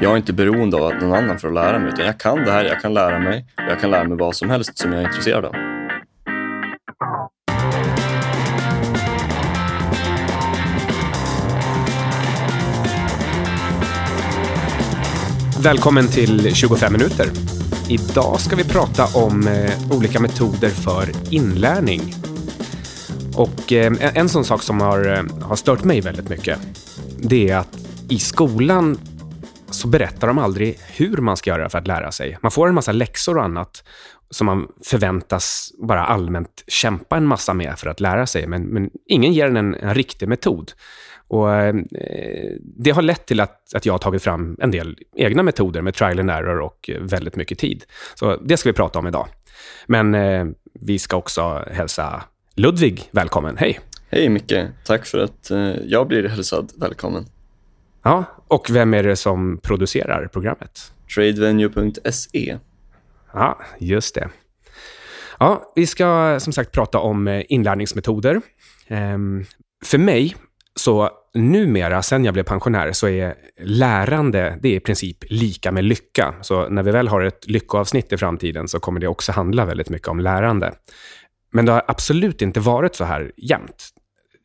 Jag är inte beroende av någon annan för att lära mig, utan jag kan det här, jag kan lära mig och jag kan lära mig vad som helst som jag är intresserad av. Välkommen till 25 minuter. Idag ska vi prata om eh, olika metoder för inlärning. Och eh, en, sån sak som har, eh, har stört mig väldigt mycket, det är att i skolan så berättar de aldrig hur man ska göra för att lära sig. Man får en massa läxor och annat som man förväntas bara allmänt kämpa en massa med för att lära sig, men, men ingen ger en en, riktig metod. Och, eh, det har lett till att, att jag har tagit fram en del egna metoder med trial and error och väldigt mycket tid. Så det ska vi prata om idag. Men eh, vi ska också hälsa Ludvig välkommen. Hej! Hej Micke, tack för att eh, jag blir hälsad välkommen. Ja, och vem är det som producerar programmet? Tradevenue.se. Ja, just det. Ja, vi ska som sagt prata om eh, inlärningsmetoder. Ehm, för mig, så numera, sen jag blev pensionär, så är lärande det är i princip lika med lycka. Så när vi väl har ett lyckoavsnitt i framtiden så kommer det också handla väldigt mycket om lärande. Men det har absolut inte varit så här jämt.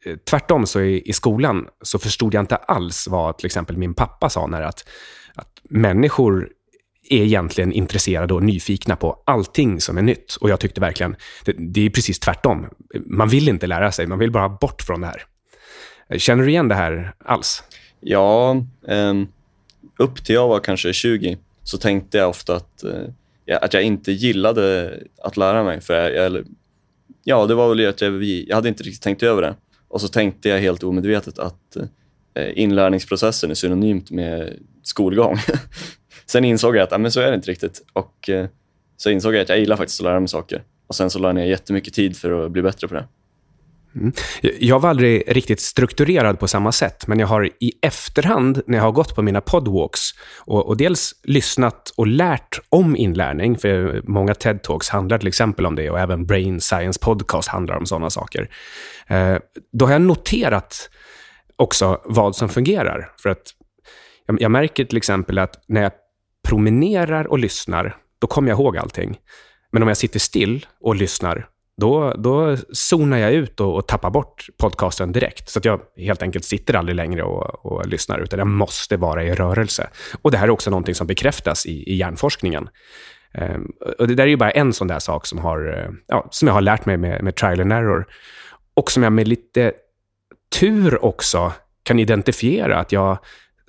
Eh, tvärtom så i, i skolan så förstod jag inte alls vad till exempel min pappa sa när att, att människor är egentligen intresserade och nyfikna på allting som är nytt. Och jag tyckte verkligen, det, det är precis tvärtom. Man vill inte lära sig, man vill bara bort från det här. Eh, känner du igen det här alls? Ja, um, upp till jag var kanske 20 så tänkte jag ofta att, uh, att jag inte gillade att lära mig. För jag, jag, ja, det var väl att jag, jag hade inte riktigt tänkt över det. Och så tänkte jag helt omedvetet att eh, inlärningsprocessen är synonymt med skolgång. sen insåg jag att äh, men så är det inte riktigt. Och eh, så insåg jag att jag gillar faktiskt att lära mig saker. Och sen så lade jag ner jättemycket tid för att bli bättre på det. Mm. Jag var aldrig riktigt strukturerad på samma sätt, men jag har i efterhand, när jag har gått på mina podwalks och, och dels lyssnat och lärt om inlärning, för många TED-talks handlar till exempel om det och även Brain Science Podcast handlar om sådana saker. Eh, då har jag noterat också vad som fungerar. För att jag, jag märker till exempel att när jag promenerar och lyssnar, då kommer jag ihåg allting. Men om jag sitter still och lyssnar, då, då zonar jag ut och, och tappar bort podcasten direkt. Så att jag helt enkelt sitter aldrig längre och, och, lyssnar, utan jag måste vara i rörelse. Och det här är också någonting som bekräftas i, i hjärnforskningen. Um, och det där är ju bara en sån där sak som, har, eh, ja, som jag har lärt mig med, med trial and error. Och som jag med lite tur också kan identifiera att jag,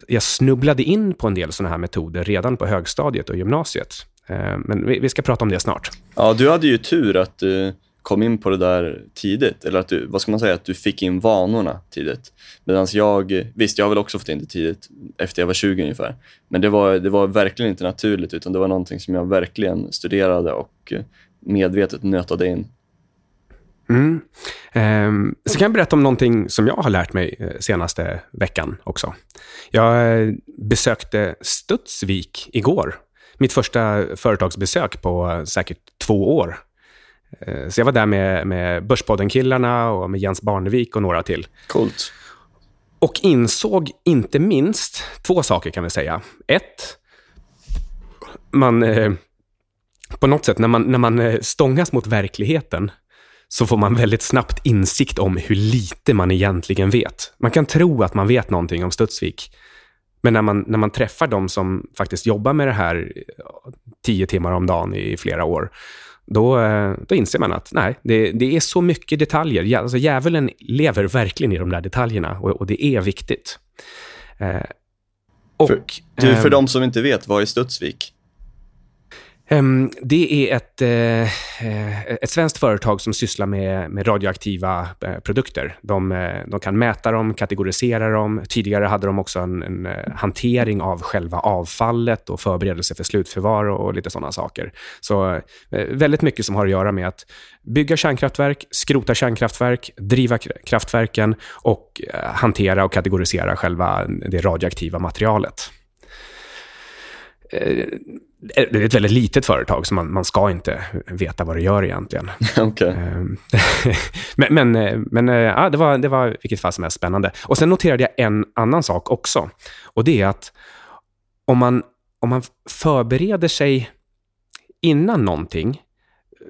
jag snubblade in på en del såna här metoder redan på högstadiet och gymnasiet. Ehm, men vi, vi, ska prata om det snart. Ja, du hade ju tur att du kom in på det där tidigt. Eller att du, vad ska man säga, att du fick in vanorna tidigt. Medan jag, visst jag har väl också fått in det tidigt, efter jag var 20 ungefär. Men det var, det var verkligen inte naturligt, utan det var någonting som jag verkligen studerade och medvetet nötade in. Mm. Eh, så kan jag berätta om någonting som jag har lärt mig eh, senaste veckan också. Jag eh, besökte Studsvik igår. Mitt första företagsbesök på eh, säkert två år. Eh, så jag var där med, med Börspodden-killarna och med Jens Barnevik och några till. Coolt. Och insåg inte minst två saker kan vi säga. Ett, man... Eh, på något sätt, när man, när man eh, stångas mot verkligheten, så får man väldigt snabbt insikt om hur lite man egentligen vet. Man kan tro att man vet någonting om Studsvik, men när man, när man träffar de som faktiskt jobbar med det här tio timmar om dagen i flera år, då, eh, då inser man att nej, det, det är så mycket detaljer. Alltså, djävulen lever verkligen i de där detaljerna och, och det är viktigt. Eh, och, för, du, för eh, de som inte vet, vad är Studsvik? Ehm, det är ett, eh, eh, ett svenskt företag som sysslar med, med radioaktiva eh, produkter. De, de, kan mäta dem, kategorisera dem. Tidigare hade de också en, en hantering av själva avfallet och förberedelse för slutförvar och lite sådana saker. Så väldigt mycket som har att göra med att bygga kärnkraftverk, skrota kärnkraftverk, driva kraftverken och hantera och kategorisera själva det radioaktiva materialet det är ett väldigt litet företag, så man, man ska inte veta vad det gör egentligen. okay. Ehm, men men, men ja, det, var, det var vilket fall som helst spännande. Och Sen noterade jag en annan sak också. Och Det är att om man, om man förbereder sig innan någonting,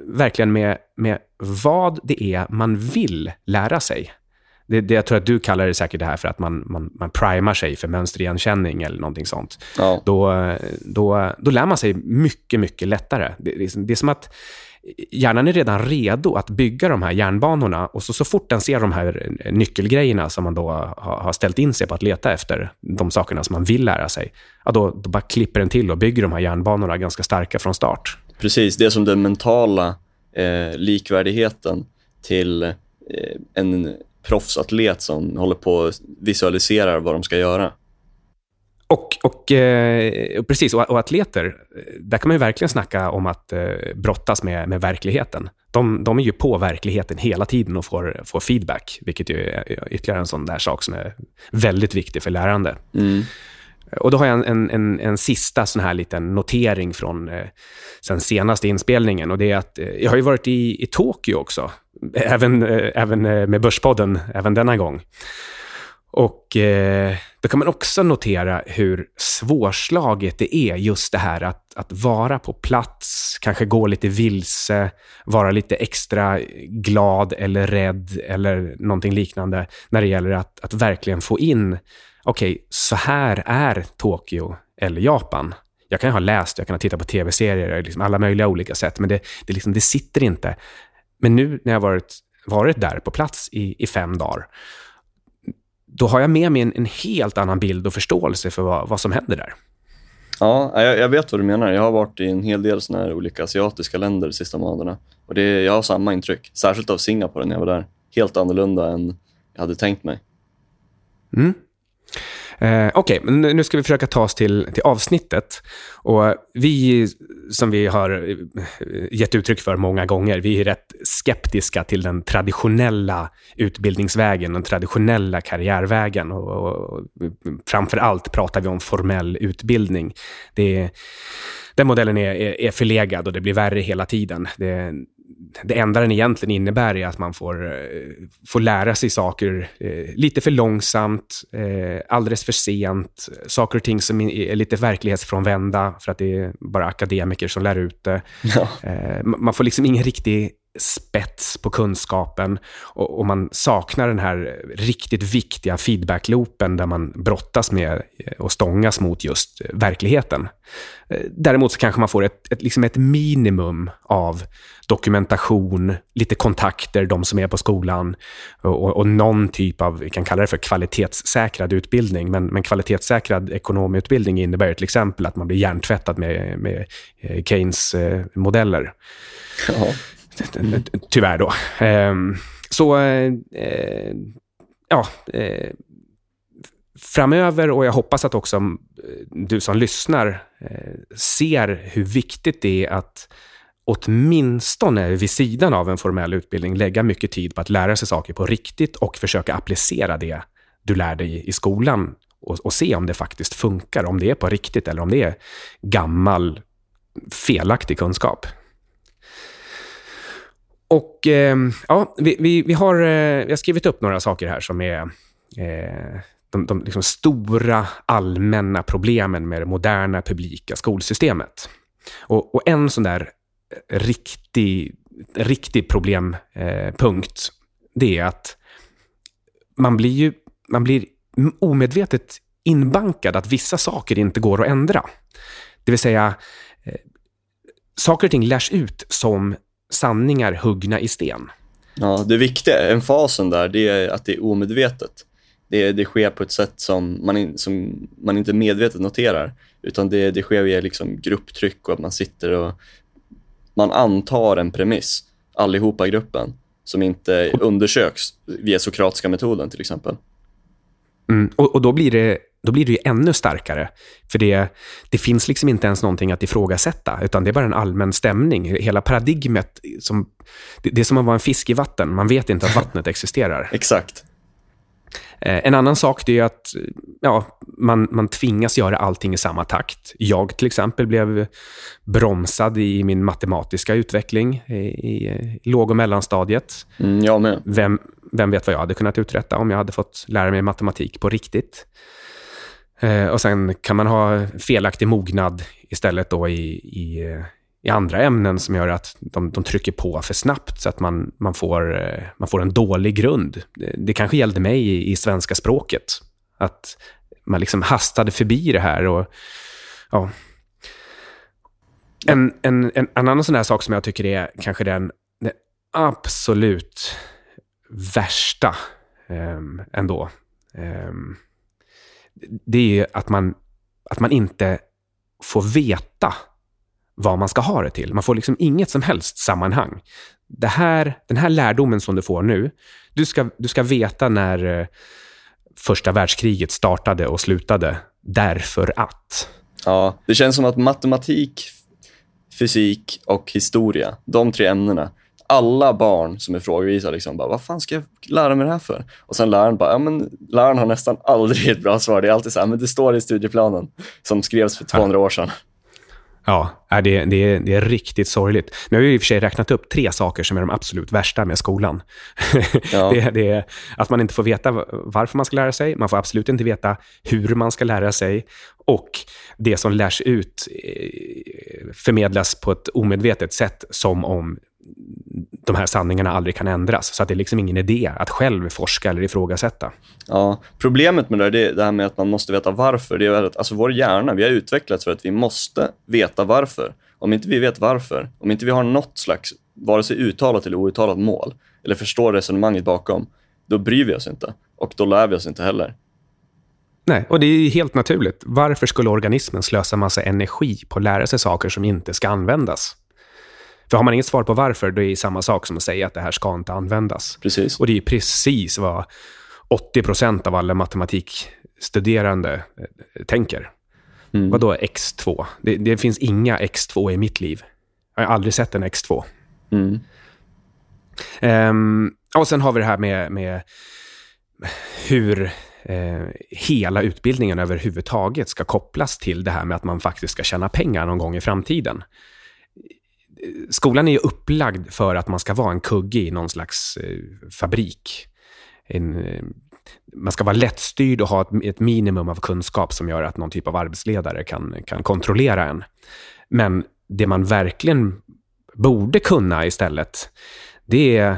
verkligen med, med vad det är man vill lära sig. Det, det, jag tror att du kallar det säkert det här för att man, man, man primar sig för mönsterigenkänning eller någonting sånt. Ja. Då, då, då lär man sig mycket, mycket lättare. Det, det, det är som att hjärnan är redan redo att bygga de här järnbanorna och så, så fort den ser de här nyckelgrejerna som man då har, har ställt in sig på att leta efter, de sakerna som man vill lära sig, ja, då, då bara klipper den till och bygger de här järnbanorna ganska starka från start. Precis, det är som den mentala eh, likvärdigheten till eh, en proffsatlet som håller på och visualiserar vad de ska göra. Och, och eh, precis, och, och, atleter, där kan man ju verkligen snacka om att eh, brottas med, med verkligheten. De, de är ju på verkligheten hela tiden och får, får feedback, vilket är ytterligare en sån där sak som är väldigt viktig för lärande. Mm. Och då har jag en, en, en, en sista sån här liten notering från eh, sen senaste inspelningen. Och det är att eh, jag har ju varit i, i Tokyo också. Även, eh, även eh, med Börspodden, även denna gång. Och eh, då kan man också notera hur svårslaget det är just det här att, att vara på plats, kanske gå lite vilse, vara lite extra glad eller rädd eller någonting liknande när det gäller att, att verkligen få in, okej, okay, så här är Tokyo eller Japan. Jag kan ha läst, jag kan ha tittat på tv-serier, liksom alla möjliga olika sätt, men det, det, liksom, det sitter inte. Men nu när jag varit, varit där på plats i, i fem dagar, då har jag med mig en, en helt annan bild och förståelse för vad, vad som händer där. Ja, jag, jag, vet vad du menar. Jag har varit i en hel del såna här olika asiatiska länder de sista månaderna. Och det, jag har samma intryck, särskilt av Singapore när jag var där. Helt annorlunda än jag hade tänkt mig. Mm. Eh, Okej, okay, nu ska vi försöka ta oss till, till avsnittet. Och vi, som vi har eh, gett uttryck för många gånger, vi är rätt skeptiska till den traditionella utbildningsvägen, den traditionella karriärvägen. Och, och, och framför allt pratar vi om formell utbildning. Det, den modellen är, är, är förlegad och det blir värre hela tiden. Det, det enda den egentligen innebär är att man får, eh, får lära sig saker eh, lite för långsamt, eh, alldeles för sent, saker och ting som är lite verklighetsfrånvända för att det är bara akademiker som lär ut det. Ja. Eh, man får liksom ingen riktig spets på kunskapen och, och, man saknar den här riktigt viktiga feedbackloopen där man brottas med och stångas mot just verkligheten. Däremot så kanske man får ett, ett, liksom ett minimum av dokumentation, lite kontakter, de som är på skolan och, och någon typ av, vi kan kalla det för kvalitetssäkrad utbildning, men, men kvalitetssäkrad ekonomutbildning innebär till exempel att man blir hjärntvättad med, med eh, Keynes eh, modeller. Ja. Tyvärr då. Ehm, så, eh, ja, eh, framöver och jag hoppas att också eh, du som lyssnar eh, ser hur viktigt det är att åtminstone vid sidan av en formell utbildning lägga mycket tid på att lära sig saker på riktigt och försöka applicera det du lär dig i skolan och, och se om det faktiskt funkar, om det är på riktigt eller om det är gammal felaktig kunskap. Och eh, ja, vi, vi, vi, har, eh, vi har skrivit upp några saker här som är eh, de, de liksom stora allmänna problemen med det moderna publika skolsystemet. Och, och en sån där eh, riktig, riktig problempunkt, eh, det är att man blir ju man blir omedvetet inbankad att vissa saker inte går att ändra. Det vill säga, eh, saker och ting lärs ut som sanningar huggna i sten. Ja, det viktiga, en fasen där, det är att det är omedvetet. Det, det sker på ett sätt som man, in, som man inte medvetet noterar, utan det, det sker via liksom grupptryck och att man sitter och man antar en premiss, allihopa i gruppen, som inte undersöks via sokratiska metoden till exempel. Mm, och, och då blir det då blir det ju ännu starkare. För det, det finns liksom inte ens någonting att ifrågasätta, utan det är bara en allmän stämning. Hela paradigmet, som, det, det är som att vara en fisk i vatten. Man vet inte att vattnet existerar. Exakt. Eh, en annan sak är att ja, man, man tvingas göra allting i samma takt. Jag till exempel blev bromsad i min matematiska utveckling i, i låg och mellanstadiet. Mm, jag med. Vem, vem vet vad jag hade kunnat uträtta om jag hade fått lära mig matematik på riktigt. Eh, och sen kan man ha felaktig mognad istället då i, i, i andra ämnen som gör att de, de trycker på för snabbt så att man, man, får, eh, man får en dålig grund. Det, det kanske gällde mig i, i svenska språket. Att man liksom hastade förbi det här. och ja. En, en, en annan sån här sak som jag tycker är kanske den, den absolut värsta um, ändå. Um, det är att man, att man inte får veta vad man ska ha det till. Man får liksom inget som helst sammanhang. Det här, den här lärdomen som du får nu, du ska, du ska veta när eh, första världskriget startade och slutade därför att. Ja, det känns som att matematik, fysik och historia, de tre ämnena, alla barn som är frågevisa, liksom bara, vad fan ska jag lära mig det här för? Och sen läraren bara, ja men läraren har nästan aldrig ett bra svar. Det är alltid så här, men det står i studieplanen som skrevs för 200 år sedan. Ja, det, det, är, det är riktigt sorgligt. Nu har vi i och för sig räknat upp tre saker som är de absolut värsta med skolan. Ja. det, det, är att man inte får veta varför man ska lära sig, man får absolut inte veta hur man ska lära sig och det som lärs ut eh, förmedlas på ett omedvetet sätt som om de här sanningarna aldrig kan ändras. Så att det är liksom ingen idé att själv forska eller ifrågasätta. Ja, problemet med det, det är det här med att man måste veta varför. Det är att alltså vår hjärna, vi har utvecklats för att vi måste veta varför. Om inte vi vet varför, om inte vi har något slags, vare sig uttalat eller outtalat mål, eller förstår resonemanget bakom, då bryr vi oss inte. Och då lär vi oss inte heller. Nej, och det är helt naturligt. Varför skulle organismen slösa massa energi på att lära sig saker som inte ska användas? För har man inget svar på varför, då är det samma sak som att säga att det här ska inte användas. Precis. Och det är precis vad 80 procent av alla matematikstuderande eh, tänker. Mm. Vad då X2? Det, det, finns inga X2 i mitt liv. Jag har aldrig sett en X2. Mm. Um, och sen har vi det här med, med hur eh, hela utbildningen överhuvudtaget ska kopplas till det här med att man faktiskt ska tjäna pengar någon gång i framtiden skolan är ju upplagd för att man ska vara en kugge i någon slags eh, fabrik. En, eh, man ska vara lättstyrd och ha ett, ett, minimum av kunskap som gör att någon typ av arbetsledare kan, kan kontrollera en. Men det man verkligen borde kunna istället, det är,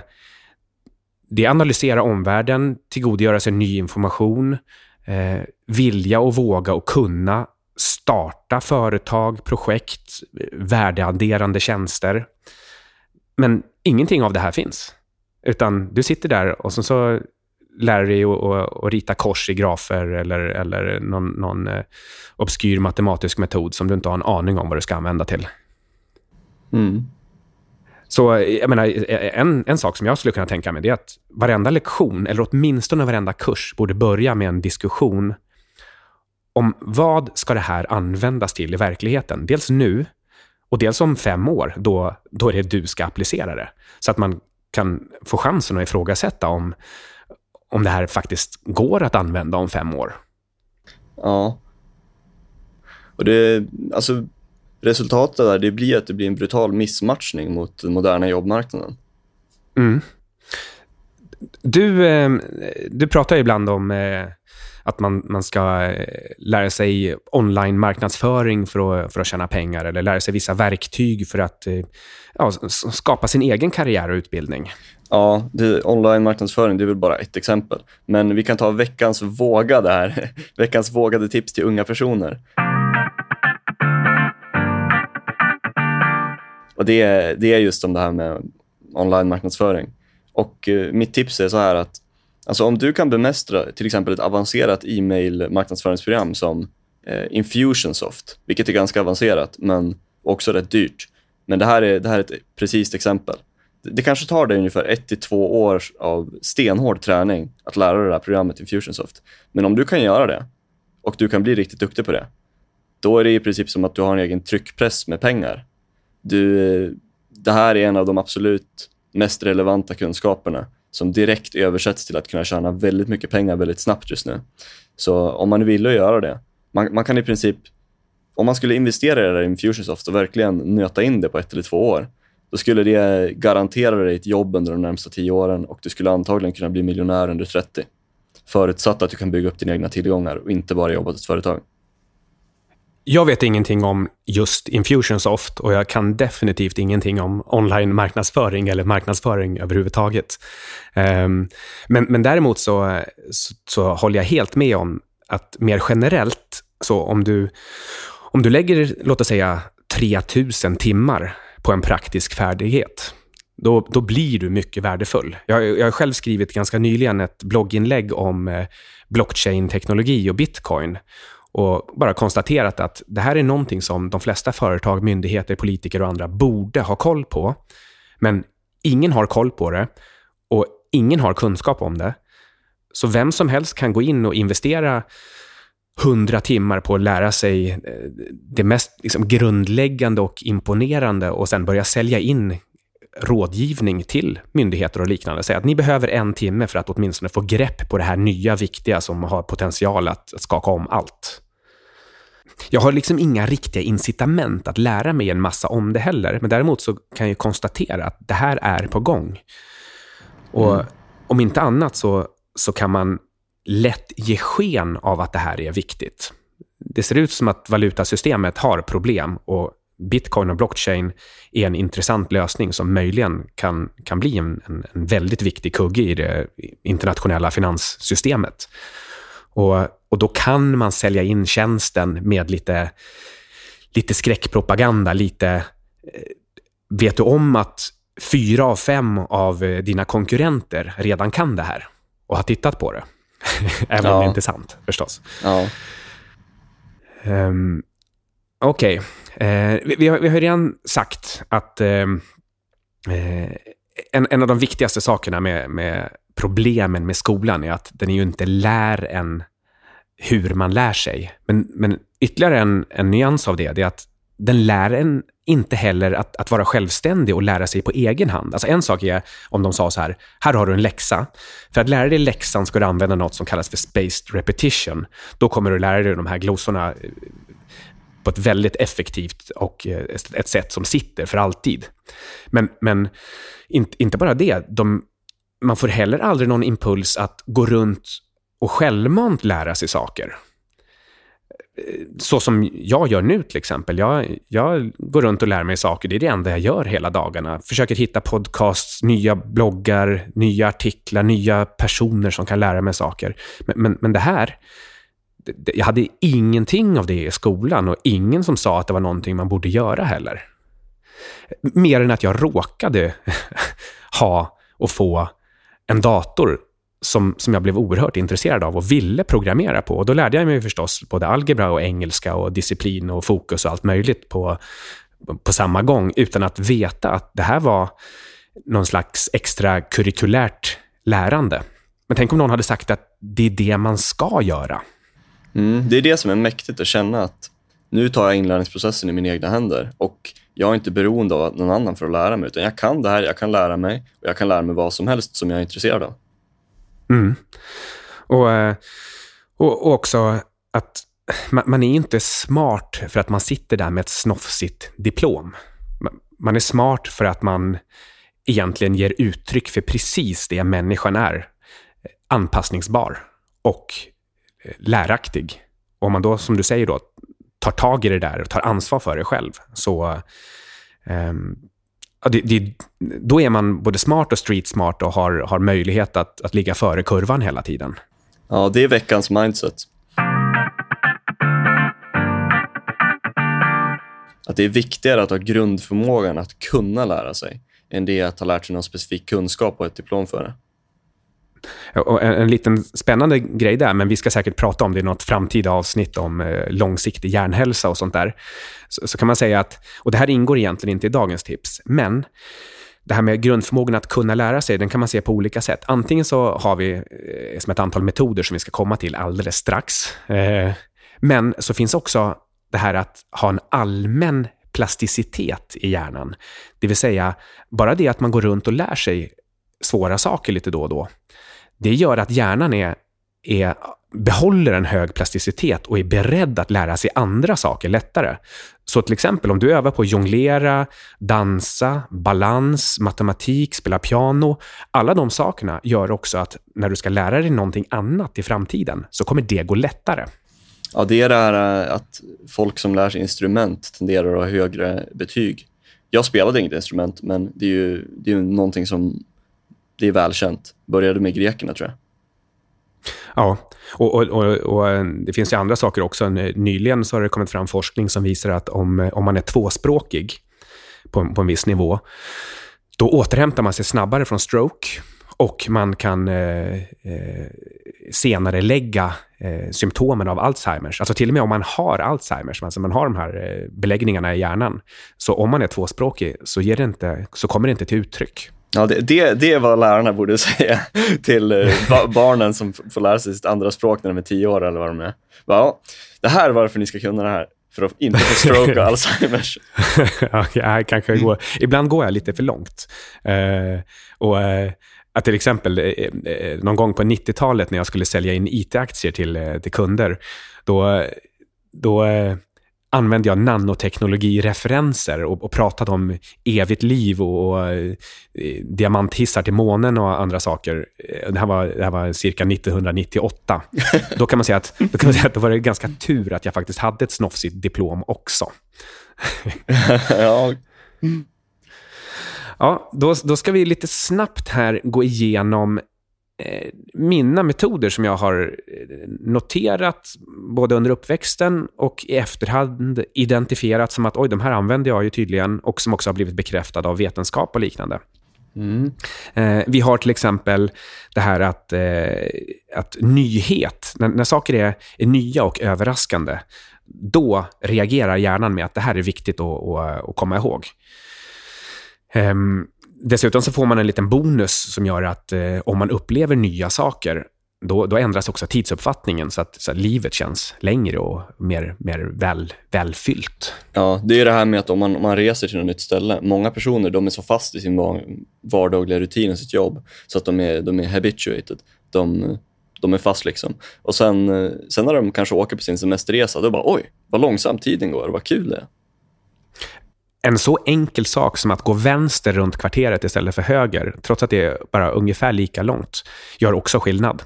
det är analysera omvärlden, tillgodogöra sig ny information, eh, vilja och våga och kunna starta företag, projekt, värdeadderande tjänster. Men ingenting av det här finns. Utan du sitter där och så, så lär du dig att, rita kors i grafer eller, eller någon, någon eh, obskyr matematisk metod som du inte har en aning om vad du ska använda till. Mm. Så jag menar, en, en sak som jag skulle kunna tänka mig är att varenda lektion, eller åtminstone varenda kurs, borde börja med en diskussion om vad ska det här användas till i verkligheten? Dels nu och dels om fem år, då, då är det du ska applicera det. Så att man kan få chansen att ifrågasätta om, om det här faktiskt går att använda om fem år. Ja. Och det, alltså, resultatet där det blir att det blir en brutal missmatchning mot den moderna jobbmarknaden. Mm. Du, eh, du pratar ibland om eh, att man, man ska eh, lära sig online-marknadsföring för att, för att tjäna pengar eller lära sig vissa verktyg för att eh, ja, skapa sin egen karriär och utbildning. Ja, online-marknadsföring det är väl bara ett exempel. Men vi kan ta veckans vågade här. veckans vågade tips till unga personer. Och det, det är just om det här med online-marknadsföring. Och eh, mitt tips är så här att Alltså om du kan bemästra till exempel ett avancerat e-mail marknadsföringsprogram som eh, Infusionsoft, vilket är ganska avancerat men också rätt dyrt. Men det här är, det här är ett precis exempel. Det, det kanske tar dig ungefär ett till två år av stenhård träning att lära dig det här programmet Infusionsoft. Men om du kan göra det och du kan bli riktigt duktig på det, då är det i princip som att du har en egen tryckpress med pengar. Du, eh, det här är en av de absolut mest relevanta kunskaperna som direkt översätts till att kunna tjäna väldigt mycket pengar väldigt snabbt just nu. Så om man vill göra det, man, man kan i princip, om man skulle investera i det där i Infusionsoft och verkligen nöta in det på ett eller två år, då skulle det garantera dig ett jobb under de närmsta tio åren och du skulle antagligen kunna bli miljonär under 30. förutsatt att du kan bygga upp dina egna tillgångar och inte bara jobba åt ett företag. Jag vet ingenting om just Infusionsoft och jag kan definitivt ingenting om online-marknadsföring eller marknadsföring överhuvudtaget. Um, men, men däremot så, så, så, håller jag helt med om att mer generellt, så om du, om du lägger, låt oss säga, 3000 timmar på en praktisk färdighet, då, då blir du mycket värdefull. Jag, jag har själv skrivit ganska nyligen ett blogginlägg om eh, blockchain-teknologi och bitcoin och bara konstaterat att det här är någonting som de flesta företag, myndigheter, politiker och andra borde ha koll på. Men ingen har koll på det och ingen har kunskap om det. Så vem som helst kan gå in och investera 100 timmar på att lära sig eh, det mest liksom, grundläggande och imponerande och sen börja sälja in rådgivning till myndigheter och liknande. Säga att ni behöver en timme för att åtminstone få grepp på det här nya, viktiga som har potential att skaka om allt. Jag har liksom inga riktiga incitament att lära mig en massa om det heller, men däremot så kan jag konstatera att det här är på gång. Och mm. om inte annat så, så kan man lätt ge sken av att det här är viktigt. Det ser ut som att valutasystemet har problem och bitcoin och blockchain är en intressant lösning som möjligen kan, kan bli en, en, en väldigt viktig kugge i det internationella finanssystemet. Och, och då kan man sälja in tjänsten med lite, lite skräckpropaganda, lite... Eh, vet du om att fyra av fem av eh, dina konkurrenter redan kan det här och har tittat på det? Även ja. om det inte är sant, förstås. Ja. Um, Okej. Okay. Eh, vi, vi, har, vi har redan sagt att eh, eh, en, en av de viktigaste sakerna med, med problemen med skolan är att den ju inte lär en hur man lär sig. Men, men ytterligare en, en nyans av det, det är att den lär en inte heller att, att vara självständig och lära sig på egen hand. Alltså en sak är om de sa så här, här har du en läxa. För att lära dig läxan ska du använda något som kallas för spaced repetition. Då kommer du lära dig de här glosorna eh, på ett väldigt effektivt och eh, ett sätt som sitter för alltid. Men, men inte, inte bara det, de, man får heller aldrig någon impuls att gå runt och självmant lära sig saker. Eh, så som jag gör nu till exempel. Jag, jag går runt och lär mig saker. Det är det enda jag gör hela dagarna. Försöker hitta podcasts, nya bloggar, nya artiklar, nya personer som kan lära mig saker. Men, men, men det här, jag hade ingenting av det i skolan och ingen som sa att det var någonting man borde göra heller. Mer än att jag råkade ha och få en dator som, som jag blev oerhört intresserad av och ville programmera på. Och då lärde jag mig förstås både algebra och engelska och disciplin och fokus och allt möjligt på, på samma gång utan att veta att det här var någon slags extra kurikulärt lärande. Men tänk om någon hade sagt att det är det man ska göra. Mm, det är det som är mäktigt att känna att nu tar jag inlärningsprocessen i mina egna händer och jag är inte beroende av någon annan för att lära mig, utan jag kan det här, jag kan lära mig och jag kan lära mig vad som helst som jag är intresserad av. Mm. Och, eh, och, också att man, är inte smart för att man sitter där med ett snofsigt diplom. Man är smart för att man egentligen ger uttryck för precis det människan är. Anpassningsbar och eh, Eh, läraktig. Och om man då, som du säger, då, tar tag i det där och tar ansvar för det själv, så um, det, det, då är man både smart och street smart och har, har möjlighet att, att ligga före kurvan hela tiden. Ja, det är veckans mindset. Att det är viktigare att ha grundförmågan att kunna lära sig än det att ha lärt sig någon specifik kunskap och ett diplom för det. Och en, en liten spännande grej där, men vi ska säkert prata om det i något framtida avsnitt om eh, långsiktig hjärnhälsa och sånt där. Så, så, kan man säga att, och det här ingår egentligen inte i dagens tips, men det här med grundförmågan att kunna lära sig, den kan man se på olika sätt. Antingen så har vi eh, som ett antal metoder som vi ska komma till alldeles strax. Eh, men så finns också det här att ha en allmän plasticitet i hjärnan. Det vill säga, bara det att man går runt och lär sig svåra saker lite då och då, det gör att hjärnan är, är behåller en hög plasticitet och är beredd att lära sig andra saker lättare. Så till exempel om du övar på att jonglera, dansa, balans, matematik, spela piano. Alla de sakerna gör också att när du ska lära dig någonting annat i framtiden så kommer det gå lättare. Ja, det är det här eh, att folk som lär sig instrument tenderar att ha högre betyg. Jag spelade inget instrument, men det är ju, det är ju någonting som det är välkänt. Började med grekerna, tror jag. Ja, och, och, och, och, eh, det finns ju andra saker också. Nyligen så har det kommit fram forskning som visar att om, eh, om man är tvåspråkig på, på en viss nivå, då återhämtar man sig snabbare från stroke och man kan eh, eh, senare lägga eh, symptomen av Alzheimers. Alltså till och med om man har Alzheimers, alltså man har de här eh, beläggningarna i hjärnan, så om man är tvåspråkig så, ger det inte, så kommer det inte till uttryck. Ja, det, det, det är vad lärarna borde säga till eh, barnen som får lära sig sitt andra språk när de är tio år eller vad de är. Ja, det här är varför ni ska kunna det här, för att inte få stroke och Alzheimers. ja, kanske går, ibland går jag lite för långt. Uh, och uh, att till exempel någon gång på 90-talet när jag skulle sälja in IT-aktier till, till kunder, då, då använde jag nanoteknologireferenser och, och pratade om evigt liv och, och eh, diamanthissar till månen och andra saker. Eh, det här var, det här var cirka 1998. då kan man säga att, då kan man säga att det var ganska tur att jag faktiskt hade ett snofsigt diplom också. ja. Ja, då, då ska vi lite snabbt här gå igenom mina metoder som jag har eh, noterat både under uppväxten och i efterhand identifierat som att oj, de här använder jag ju tydligen och som också har blivit bekräftade av vetenskap och liknande. Mm. Eh, vi har till exempel det här att, att nyhet, när, när saker är, är nya och överraskande, då reagerar hjärnan med att det här är viktigt att, att, att komma ihåg. Um, Dessutom så får man en liten bonus som gör att eh, om man upplever nya saker, då, då ändras också tidsuppfattningen så att, så att, livet känns längre och mer, mer väl, välfyllt. Ja, det är det här med att om man, om man reser till ett nytt ställe, många personer de är så fast i sin vardagliga rutin och sitt jobb så att de är, de är habituated. De, de är fast liksom. Och sen, eh, sen när de kanske åker på sin semesterresa, då bara oj, vad långsamt tiden går, vad kul det är. En så enkel sak som att gå vänster runt kvarteret istället för höger, trots att det är bara ungefär lika långt, gör också skillnad.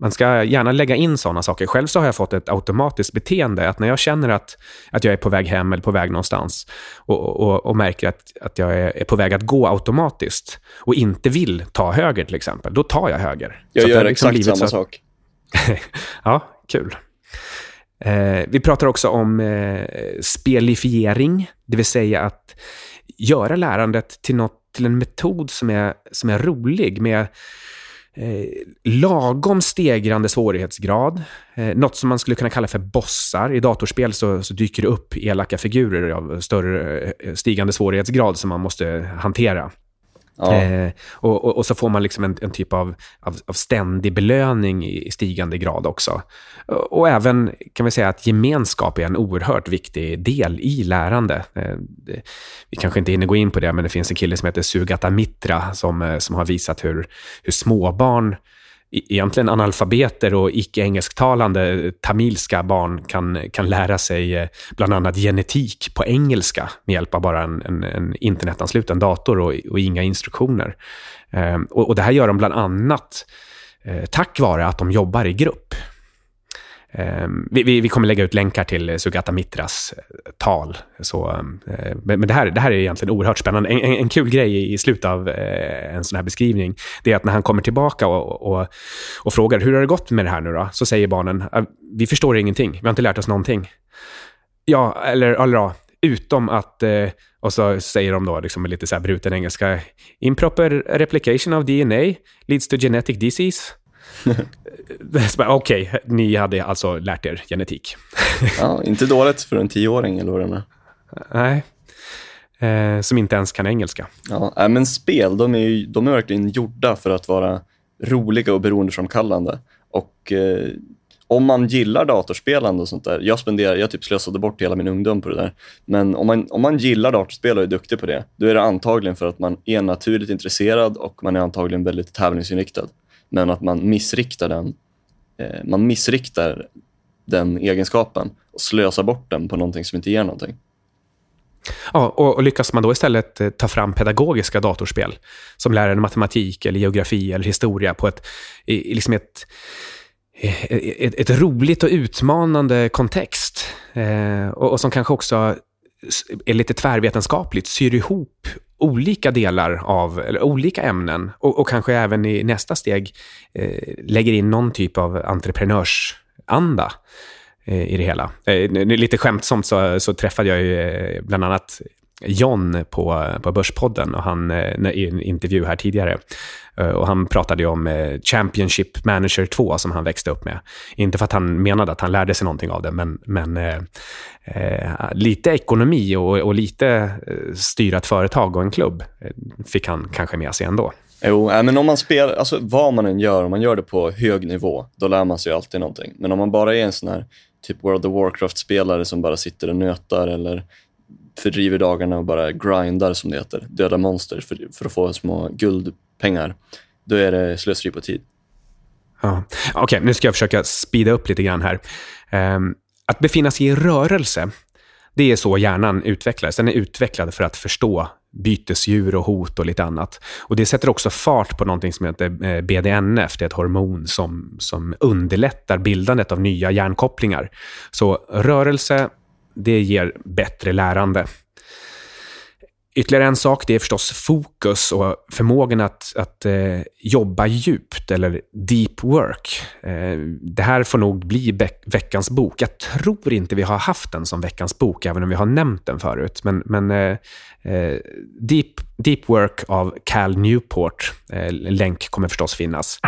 Man ska gärna lägga in sådana saker. Själv så har jag fått ett automatiskt beteende, att när jag känner att, att jag är på väg hem eller på väg någonstans och, och, och märker att, att jag är på väg att gå automatiskt och inte vill ta höger till exempel, då tar jag höger. Jag så gör liksom exakt samma sak. ja, kul. Eh, vi pratar också om eh, spelifiering, det vill säga att göra lärandet till, något, till en metod som är, som är rolig med eh, lagom stegrande svårighetsgrad. Eh, något som man skulle kunna kalla för bossar. I datorspel så, så dyker det upp elaka figurer av större eh, stigande svårighetsgrad som man måste hantera. Ja. Eh, och, och, och, så får man liksom en, en typ av, av, av, ständig belöning i stigande grad också. Och, och, även kan vi säga att gemenskap är en oerhört viktig del i lärande. Eh, det, vi kanske inte hinner gå in på det, men det finns en kille som heter Sugata Mitra som, eh, som har visat hur, hur småbarn E-, egentligen analfabeter och icke-engelsktalande tamilska barn kan, kan lära sig eh, bland annat genetik på engelska med hjälp av bara en, en, en internetansluten dator och, och inga instruktioner. Ehm, och, och, det här gör de bland annat eh, tack vare att de jobbar i grupp. Ehm, vi, vi, vi, kommer lägga ut länkar till eh, Sugata Mitras eh, tal. Så, eh, men det här, det här är egentligen oerhört spännande. En, en, en kul grej i slutet av eh, en sån här beskrivning, det är att när han kommer tillbaka och, och, och, frågar hur har det gått med det här nu då? Så säger barnen, ah, vi förstår ingenting, vi har inte lärt oss någonting. Ja, eller, eller ja, utom att, eh, och så säger de då liksom med lite så här bruten engelska, improper replication of DNA leads to genetic disease. Okej, okay, ni hade alltså lärt er genetik. ja, inte dåligt för en tioåring eller vad det är. Nej, eh, som inte ens kan engelska. Ja, men spel, de är, ju, de är verkligen gjorda för att vara roliga och beroendeframkallande. Och eh, om man gillar datorspelande och sånt där, jag spenderar, jag typ slösade bort hela min ungdom på det där. Men om man, om man gillar datorspel och är duktig på det, då är det antagligen för att man är naturligt intresserad och man är antagligen väldigt tävlingsinriktad men att man missriktar den eh, man missriktar den egenskapen och slösar bort den på någonting som inte ger någonting. Ja, och, och, lyckas man då istället eh, ta fram pedagogiska datorspel som lär en matematik, eller geografi eller historia på ett, i, liksom ett, ett, ett roligt och utmanande kontext eh, och, och, som kanske också är lite tvärvetenskapligt, syr ihop olika delar av, eller olika ämnen och, och kanske även i nästa steg eh, lägger in någon typ av entreprenörsanda eh, i det hela. Eh, lite skämtsamt så, så träffade jag ju eh, bland annat John på, på Börspodden och han, eh, i en intervju här tidigare. Eh, och han pratade om eh, Championship Manager 2 som han växte upp med. Inte för att han menade att han lärde sig någonting av det, men, men eh, lite ekonomi och, och lite styra ett företag och en klubb fick han kanske med sig ändå. Jo, äh, men om man spelar, alltså vad man än gör, om man gör det på hög nivå, då lär man sig alltid någonting. Men om man bara är en sån här typ World of Warcraft-spelare som bara sitter och nötar eller fördriver dagarna och bara grindar, som det heter, döda monster för, för att få små guldpengar, då är det slöseri på tid. Ja. Okej, okay, nu ska jag försöka speeda upp lite grann här. Um, att befinna sig i rörelse, det är så hjärnan utvecklas. Den är utvecklad för att förstå bytesdjur och hot och lite annat. Och Det sätter också fart på någonting som heter eh, BDNF. Det är ett hormon som, som underlättar bildandet av nya hjärnkopplingar. Så rörelse, det ger bättre lärande. Ytterligare en sak det är förstås fokus och förmågan att, att eh, jobba djupt, eller deep work. Eh, det här får nog bli veckans bok. Jag tror inte vi har haft den som veckans bok, även om vi har nämnt den förut. Men, men eh, eh deep, deep Work av Cal Newport. Eh, länk kommer förstås finnas.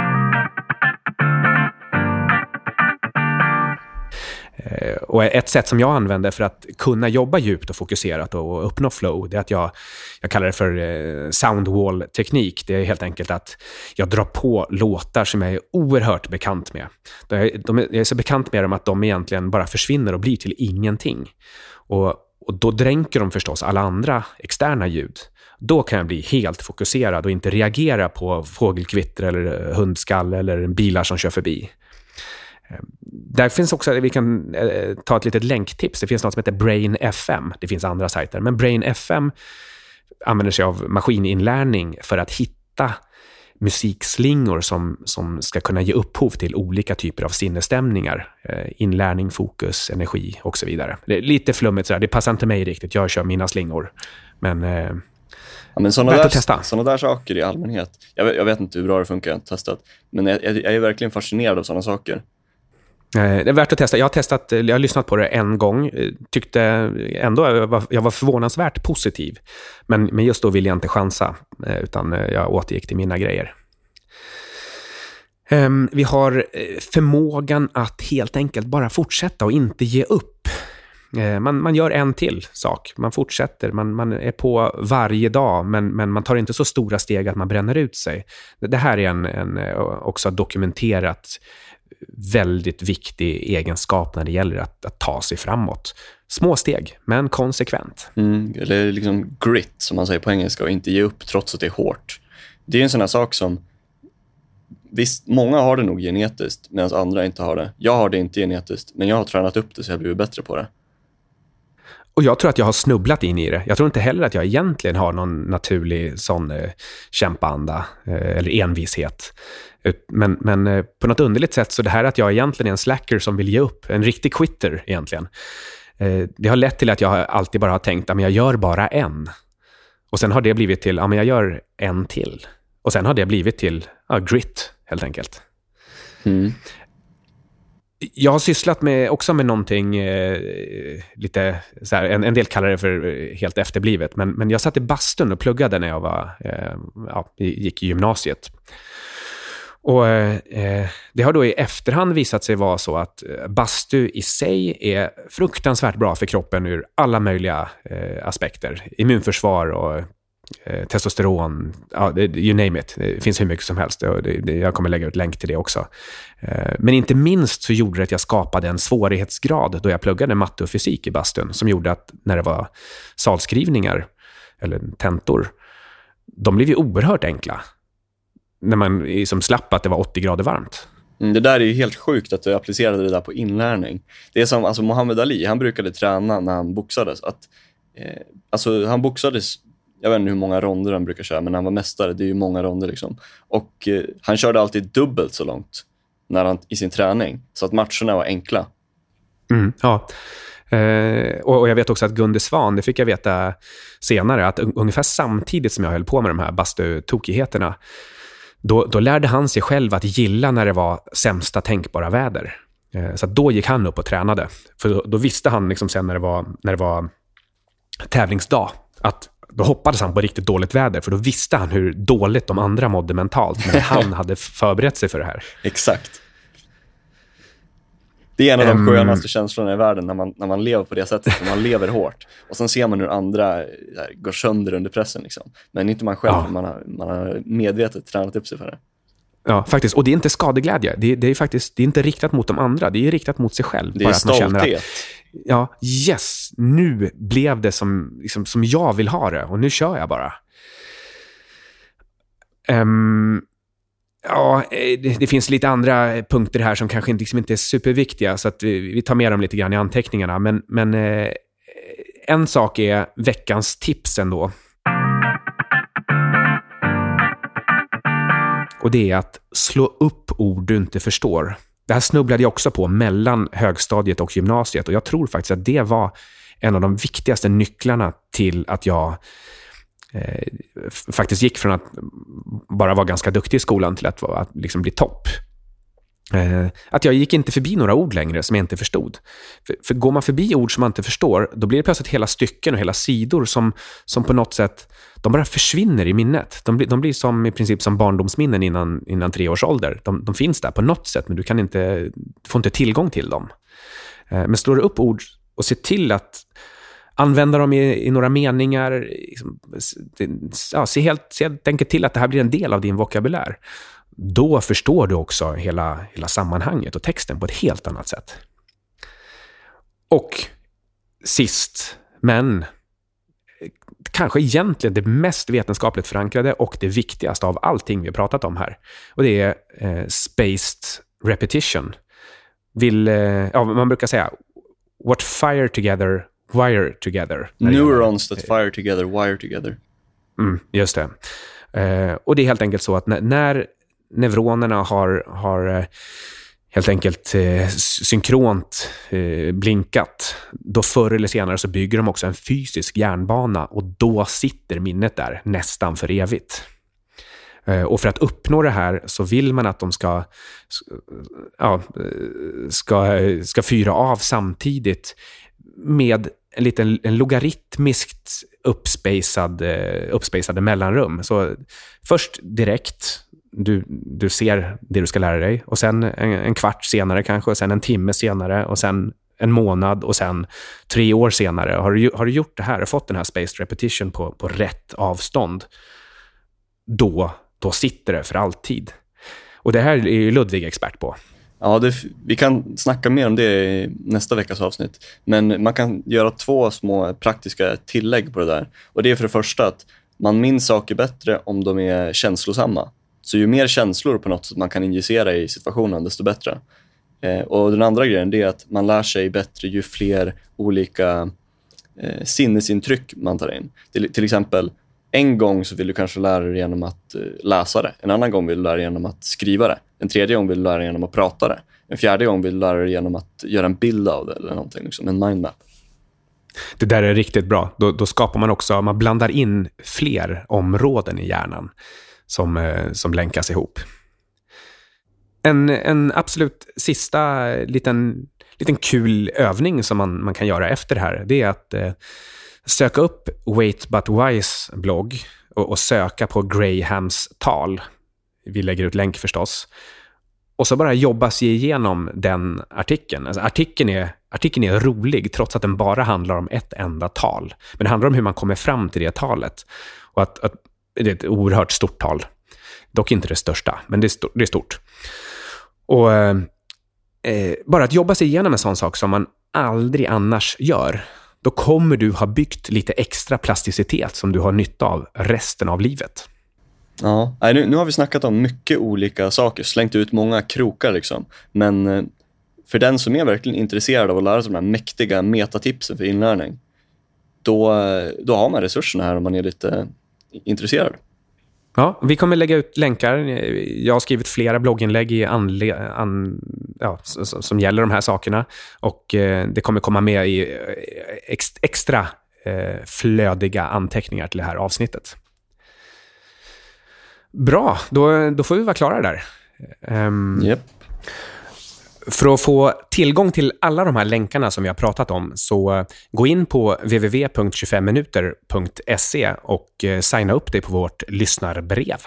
Eh, och ett sätt som jag använder för att kunna jobba djupt och fokuserat och uppnå flow, det är att jag, jag kallar det för eh, soundwall-teknik. Det är helt enkelt att jag drar på låtar som jag är oerhört bekant med. De är, jag är så bekant med dem att de egentligen bara försvinner och blir till ingenting. Och, och då dränker de förstås alla andra externa ljud. Då kan jag bli helt fokuserad och inte reagera på fågelkvitter eller hundskall eller bilar som kör förbi. Där finns också, vi kan eh, ta ett litet länktips. Det finns något som heter Brain FM. Det finns andra sajter, men Brain FM använder sig av maskininlärning för att hitta musikslingor som, som ska kunna ge upphov till olika typer av sinnesstämningar. Eh, inlärning, fokus, energi och så vidare. Det är lite flummigt, sådär. det passar inte mig riktigt. Jag kör mina slingor. Men, eh, ja, men såna där, testa. Sådana där saker i allmänhet. Jag vet, jag vet, inte hur bra det funkar, jag har inte testat. Men jag, jag, jag är verkligen fascinerad av sådana saker. Eh, det är värt att testa. Jag har, testat, eh, jag har lyssnat på det en gång. Eh, tyckte ändå jag var, jag var förvånansvärt positiv. Men, men just då ville jag inte chansa, utan jag återgick till mina grejer. Ehm, vi har förmågan att helt enkelt bara fortsätta och inte ge upp. Man, man gör en till sak. Man fortsätter. Man, man är på varje dag, men, men man tar inte så stora steg att man bränner ut sig. Det här är en, en också dokumenterat väldigt viktig egenskap när det gäller att, att ta sig framåt. Små steg, men konsekvent. Mm, eller liksom grit, som man säger på engelska, och inte ge upp trots att det är hårt. Det är en sån här sak som... Visst, många har det nog genetiskt, medan andra inte har det. Jag har det inte genetiskt, men jag har tränat upp det så jag blivit bättre på det. Och jag tror att jag har snubblat in i det. Jag tror inte heller att jag egentligen har någon naturlig sån eh, kämpaanda eh, eller envishet. Men, men eh, på något underligt sätt så det här att jag egentligen är en slacker som vill ge upp, en riktig quitter egentligen. Eh, det har lett till att jag alltid bara har tänkt att jag gör bara en. Och sen har det blivit till att jag gör en till. Och sen har det blivit till ja, grit, helt enkelt. Mm. Jag har sysslat med, också med någonting eh, lite, så här, en, en, del kallar det för eh, helt efterblivet, men, men jag satt i bastun och pluggade när jag var, eh, ja, gick i gymnasiet. Och eh, eh, Det har då i efterhand visat sig vara så att eh, bastu i sig är fruktansvärt bra för kroppen ur alla möjliga eh, aspekter. Immunförsvar och eh, testosteron, ja, you name it. Det finns hur mycket som helst. Det, det, jag kommer lägga ut länk till det också. Eh, men inte minst så gjorde det att jag skapade en svårighetsgrad då jag pluggade matte och fysik i bastun som gjorde att när det var salskrivningar, eller tentor, de blev ju oerhört enkla när man liksom slapp att det var 80 grader varmt. Mm, det där är ju helt sjukt att du applicerade det där på inlärning. Det är som alltså Muhammad Ali, han brukade träna när han boxades. Att, eh, alltså han boxades, jag vet inte hur många ronder han brukar köra, men när han var mästare, det är ju många ronder. Liksom. Och eh, han körde alltid dubbelt så långt när han, i sin träning, så att matcherna var enkla. Mm, ja. Eh, och, jag vet också att Gunde Svan, det fick jag veta senare, att ungefär samtidigt som jag höll på med de här bastutokigheterna, då, då lärde han sig själv att gilla när det var sämsta tänkbara väder. Eh, så då gick han upp och tränade. För då, då, visste han liksom sen när det, var, när det var tävlingsdag, att då hoppades han på riktigt dåligt väder, för då visste han hur dåligt de andra mådde mentalt, men han hade förberett sig för det här. Exakt. Det är en av de skönaste känslorna i världen när man, när man lever på det sättet, man lever hårt. Och sen ser man hur andra här, går sönder under pressen. Liksom. Men inte man själv, ja. man, har, man har medvetet tränat upp sig för det. Ja, faktiskt. Och det är inte skadeglädje. Det är, det är faktiskt det är inte riktat mot de andra. Det är riktat mot sig själv. Det är stolthet. Att, ja, yes, nu blev det som, liksom, som jag vill ha det och nu kör jag bara. Um, Ja, eh, det, det, finns lite andra eh, punkter här som kanske liksom inte är superviktiga, så att vi, vi, tar med dem lite grann i anteckningarna. Men, men eh, eh, en sak är veckans tips ändå. Och det är att slå upp ord du inte förstår. Det här snubblade jag också på mellan högstadiet och gymnasiet och jag tror faktiskt att det var en av de viktigaste nycklarna till att jag eh, faktiskt gick från att bara vara ganska duktig i skolan till att, att liksom bli topp. Eh, att jag gick inte förbi några ord längre som jag inte förstod. För, för går man förbi ord som man inte förstår, då blir det plötsligt hela stycken och hela sidor som, som på något sätt, de bara försvinner i minnet. De blir, de blir som i princip som barndomsminnen innan, innan tre års ålder. De, de finns där på något sätt, men du kan inte, får inte tillgång till dem. Eh, men slår du upp ord och ser till att använda dem i, i några meningar. Liksom, ja, se, helt, se helt enkelt till att det här blir en del av din vokabulär. Då förstår du också hela, hela sammanhanget och texten på ett helt annat sätt. Och sist, men kanske egentligen det mest vetenskapligt förankrade och det viktigaste av allting vi har pratat om här. Och det är eh, spaced repetition. Vill, eh, ja, man brukar säga what fire together wire together. Neurons that fire together, wire together. Mm, just det. Eh, och det är helt enkelt så att när, när neuronerna har, har eh, helt enkelt eh, synkront eh, blinkat, då förr eller senare så bygger de också en fysisk järnbana och då sitter minnet där nästan för evigt. Eh, och för att uppnå det här så vill man att de ska, ja, ska, ska fyra av samtidigt med en liten en logaritmiskt uppspacad, eh, uppspacade mellanrum. Så först direkt, du, du ser det du ska lära dig. Och sen en, en kvart senare kanske, och sen en timme senare och sen en månad och sen tre år senare. Har du, har du gjort det här och fått den här spaced repetition på, på rätt avstånd, då, då sitter det för alltid. Och det här är ju Ludvig expert på. Ja, det, vi kan snacka mer om det i nästa veckas avsnitt. Men man kan göra två små praktiska tillägg på det där. Och Det är för det första att man minns saker bättre om de är känslosamma. Så ju mer känslor på något sätt man kan injicera i situationen, desto bättre. Eh, och Den andra grejen är att man lär sig bättre ju fler olika eh, sinnesintryck man tar in. Till, till exempel, en gång så vill du kanske lära dig genom att eh, läsa det. En annan gång vill du lära dig genom att skriva det. En tredje gång vill du lära dig genom att prata det. En fjärde gång vill du lära dig genom att göra en bild av det eller någonting, liksom en mindmap. Det där är riktigt bra. Då, då, skapar man också, man blandar in fler områden i hjärnan som, eh, som länkas ihop. En, en absolut sista liten, liten kul övning som man, man kan göra efter det här, det är att eh, söka upp Wait But Wise blogg och, och söka på Grahams tal. Vi lägger ut länk förstås. Och så bara jobba sig igenom den artikeln. Alltså artikeln, är, artikeln är rolig, trots att den bara handlar om ett enda tal. Men det handlar om hur man kommer fram till det talet. Och att, att det är ett oerhört stort tal. Dock inte det största, men det är, stort. Det är stort. Och eh, eh, bara att jobba sig igenom en sån sak som man aldrig annars gör, då kommer du ha byggt lite extra plasticitet som du har nytta av resten av livet. Ja, nu, nu har vi snackat om mycket olika saker, slängt ut många krokar liksom. Men eh, för den som är verkligen intresserad av att lära sig de här mäktiga metatipsen för inlärning, då, eh, då har man resurserna här om man är lite intresserad. Ja, vi kommer lägga ut länkar. Jag har skrivit flera blogginlägg i anle- an, ja, som gäller de här sakerna. Och eh, Det kommer komma med i eh, ex, extra eh, flödiga anteckningar till det här avsnittet. Bra, då, då får vi vara klara där. Ehm, um, yep. För att få tillgång till alla de här länkarna som vi har pratat om, så eh, gå in på www.25minuter.se och eh, signa upp dig på vårt lyssnarbrev.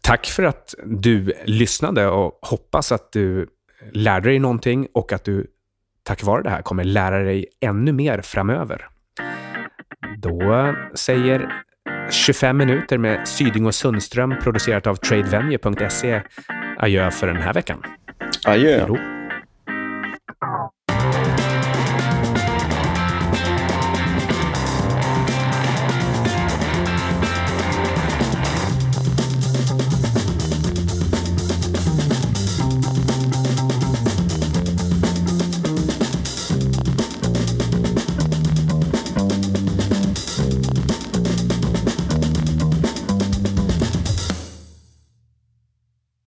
Tack för att du lyssnade och hoppas att du lärde dig någonting och att du tack vare det här kommer lära dig ännu mer framöver. Då säger 25 minuter med Syding och Sundström producerat av tradevenue.se adjö för den här veckan. Adjö.